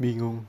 bingung.